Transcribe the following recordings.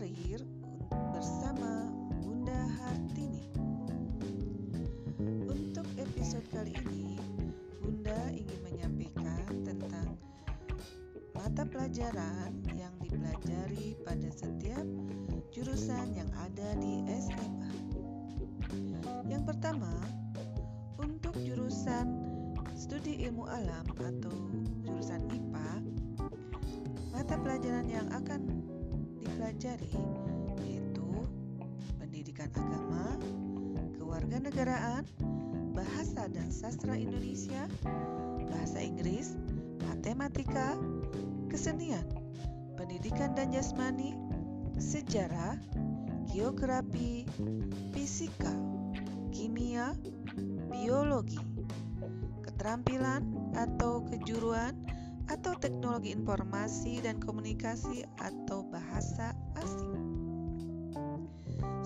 Karir bersama Bunda Hartini. Untuk episode kali ini, Bunda ingin menyampaikan tentang mata pelajaran yang dipelajari pada setiap jurusan yang ada di SMA. Yang pertama, untuk jurusan studi ilmu alam atau jurusan IPA, mata pelajaran yang akan dipelajari yaitu pendidikan agama, kewarganegaraan, bahasa dan sastra Indonesia, bahasa Inggris, matematika, kesenian, pendidikan dan jasmani, sejarah, geografi, fisika, kimia, biologi, keterampilan atau kejuruan atau teknologi informasi dan komunikasi atau bahasa asing.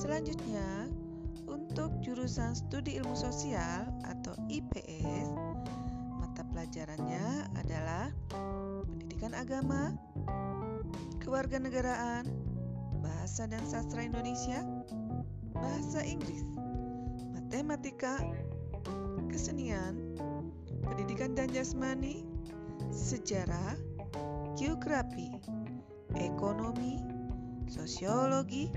Selanjutnya, untuk jurusan studi ilmu sosial atau IPS, mata pelajarannya adalah pendidikan agama, kewarganegaraan, bahasa dan sastra Indonesia, bahasa Inggris, matematika, kesenian, pendidikan dan jasmani, sejarah, geografi, ekonomi, sosiologi,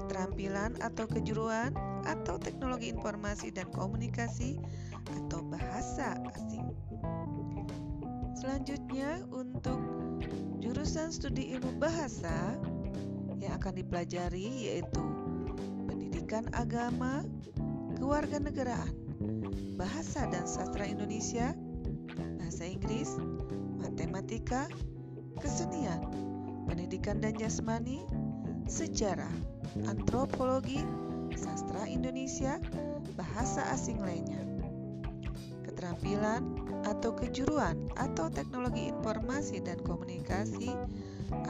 keterampilan atau kejuruan atau teknologi informasi dan komunikasi atau bahasa asing. Selanjutnya untuk jurusan studi ilmu bahasa yang akan dipelajari yaitu pendidikan agama, kewarganegaraan, bahasa dan sastra Indonesia, bahasa Inggris, matematika, kesenian, pendidikan dan jasmani, sejarah, antropologi, sastra Indonesia, bahasa asing lainnya. Keterampilan atau kejuruan atau teknologi informasi dan komunikasi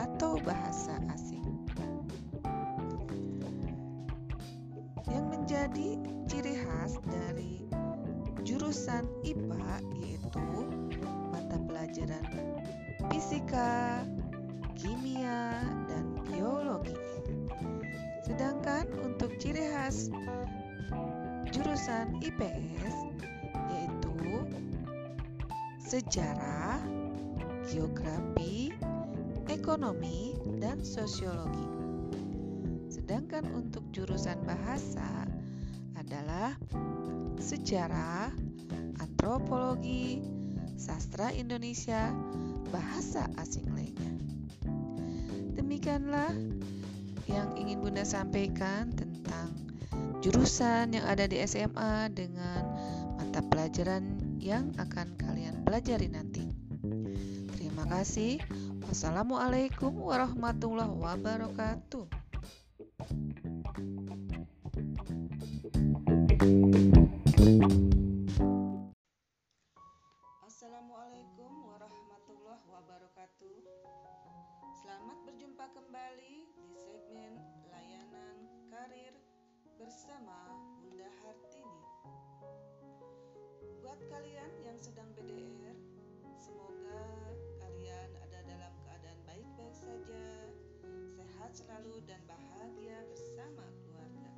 atau bahasa asing. Yang menjadi ciri khas dari jurusan IPA yaitu pelajaran fisika, kimia, dan biologi. Sedangkan untuk ciri khas jurusan IPS yaitu sejarah, geografi, ekonomi, dan sosiologi. Sedangkan untuk jurusan bahasa adalah sejarah, antropologi, sastra Indonesia, bahasa asing lainnya. Demikianlah yang ingin Bunda sampaikan tentang jurusan yang ada di SMA dengan mata pelajaran yang akan kalian pelajari nanti. Terima kasih. Wassalamualaikum warahmatullahi wabarakatuh. Assalamualaikum kembali di segmen layanan karir bersama Bunda Hartini. Buat kalian yang sedang BDR, semoga kalian ada dalam keadaan baik-baik saja, sehat selalu dan bahagia bersama keluarga.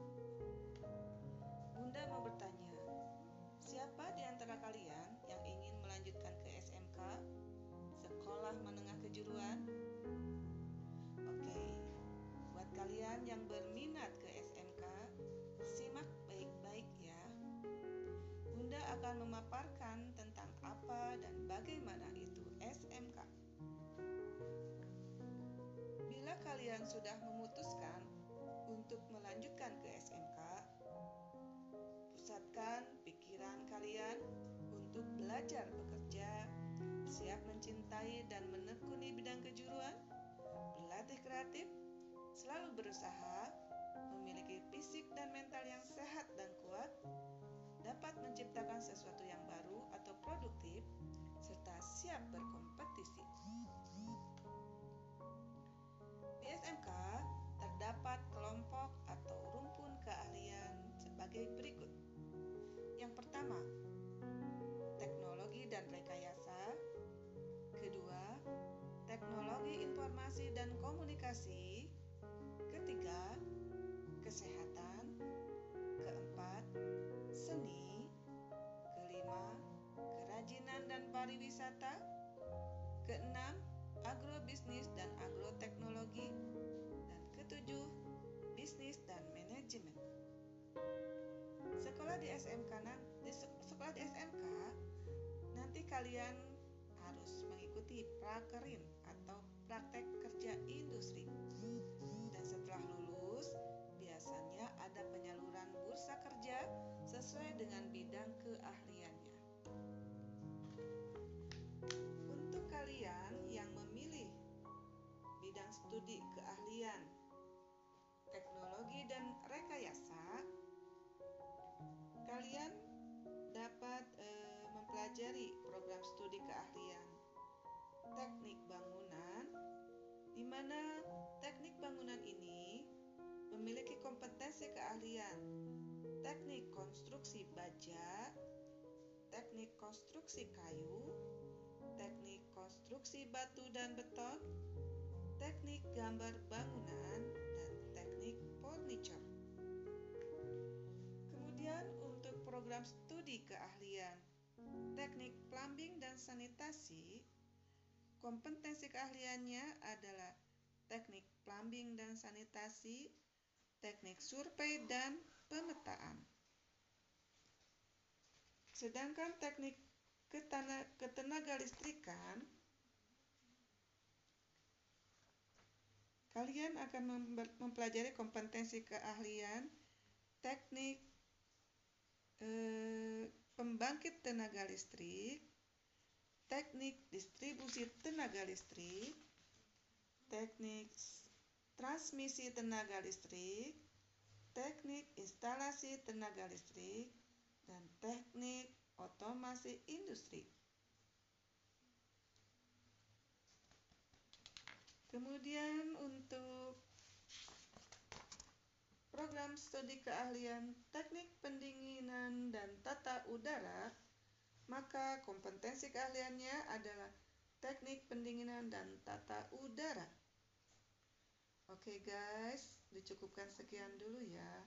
Bunda mau bertanya, siapa di antara kalian yang ingin melanjutkan ke SMK, sekolah menengah kejuruan? Akan memaparkan tentang apa dan bagaimana itu SMK. Bila kalian sudah memutuskan untuk melanjutkan ke SMK, pusatkan pikiran kalian untuk belajar bekerja, siap mencintai dan menekuni bidang kejuruan, berlatih kreatif, selalu berusaha, memiliki fisik dan mental yang sehat dapat menciptakan sesuatu yang baru atau produktif, serta siap berkompetisi. Di SMK terdapat kelompok atau rumpun keahlian sebagai berikut. Yang pertama, teknologi dan rekayasa. Kedua, teknologi informasi dan komunikasi. pariwisata. Keenam, agrobisnis dan agroteknologi. Dan ketujuh, bisnis dan manajemen. Sekolah di SMK nanti sekolah di SMK nanti kalian harus mengikuti prakerin atau praktek kerja industri. Dan setelah lulus, biasanya ada penyaluran bursa kerja sesuai dengan bidang keahlian. Kalian yang memilih bidang studi keahlian teknologi dan rekayasa kalian dapat e, mempelajari program studi keahlian teknik bangunan di mana teknik bangunan ini memiliki kompetensi keahlian. Teknik konstruksi baja, teknik konstruksi kayu, teknik konstruksi batu dan beton, teknik gambar bangunan, dan teknik furniture. Kemudian untuk program studi keahlian teknik plumbing dan sanitasi, kompetensi keahliannya adalah teknik plumbing dan sanitasi, teknik survei dan pemetaan. Sedangkan teknik ketenaga listrikan kalian akan mempelajari kompetensi keahlian teknik eh, pembangkit tenaga listrik, teknik distribusi tenaga listrik, teknik transmisi tenaga listrik, teknik instalasi tenaga listrik, dan teknik otomasi industri. Kemudian untuk program studi keahlian teknik pendinginan dan tata udara, maka kompetensi keahliannya adalah teknik pendinginan dan tata udara. Oke guys, dicukupkan sekian dulu ya.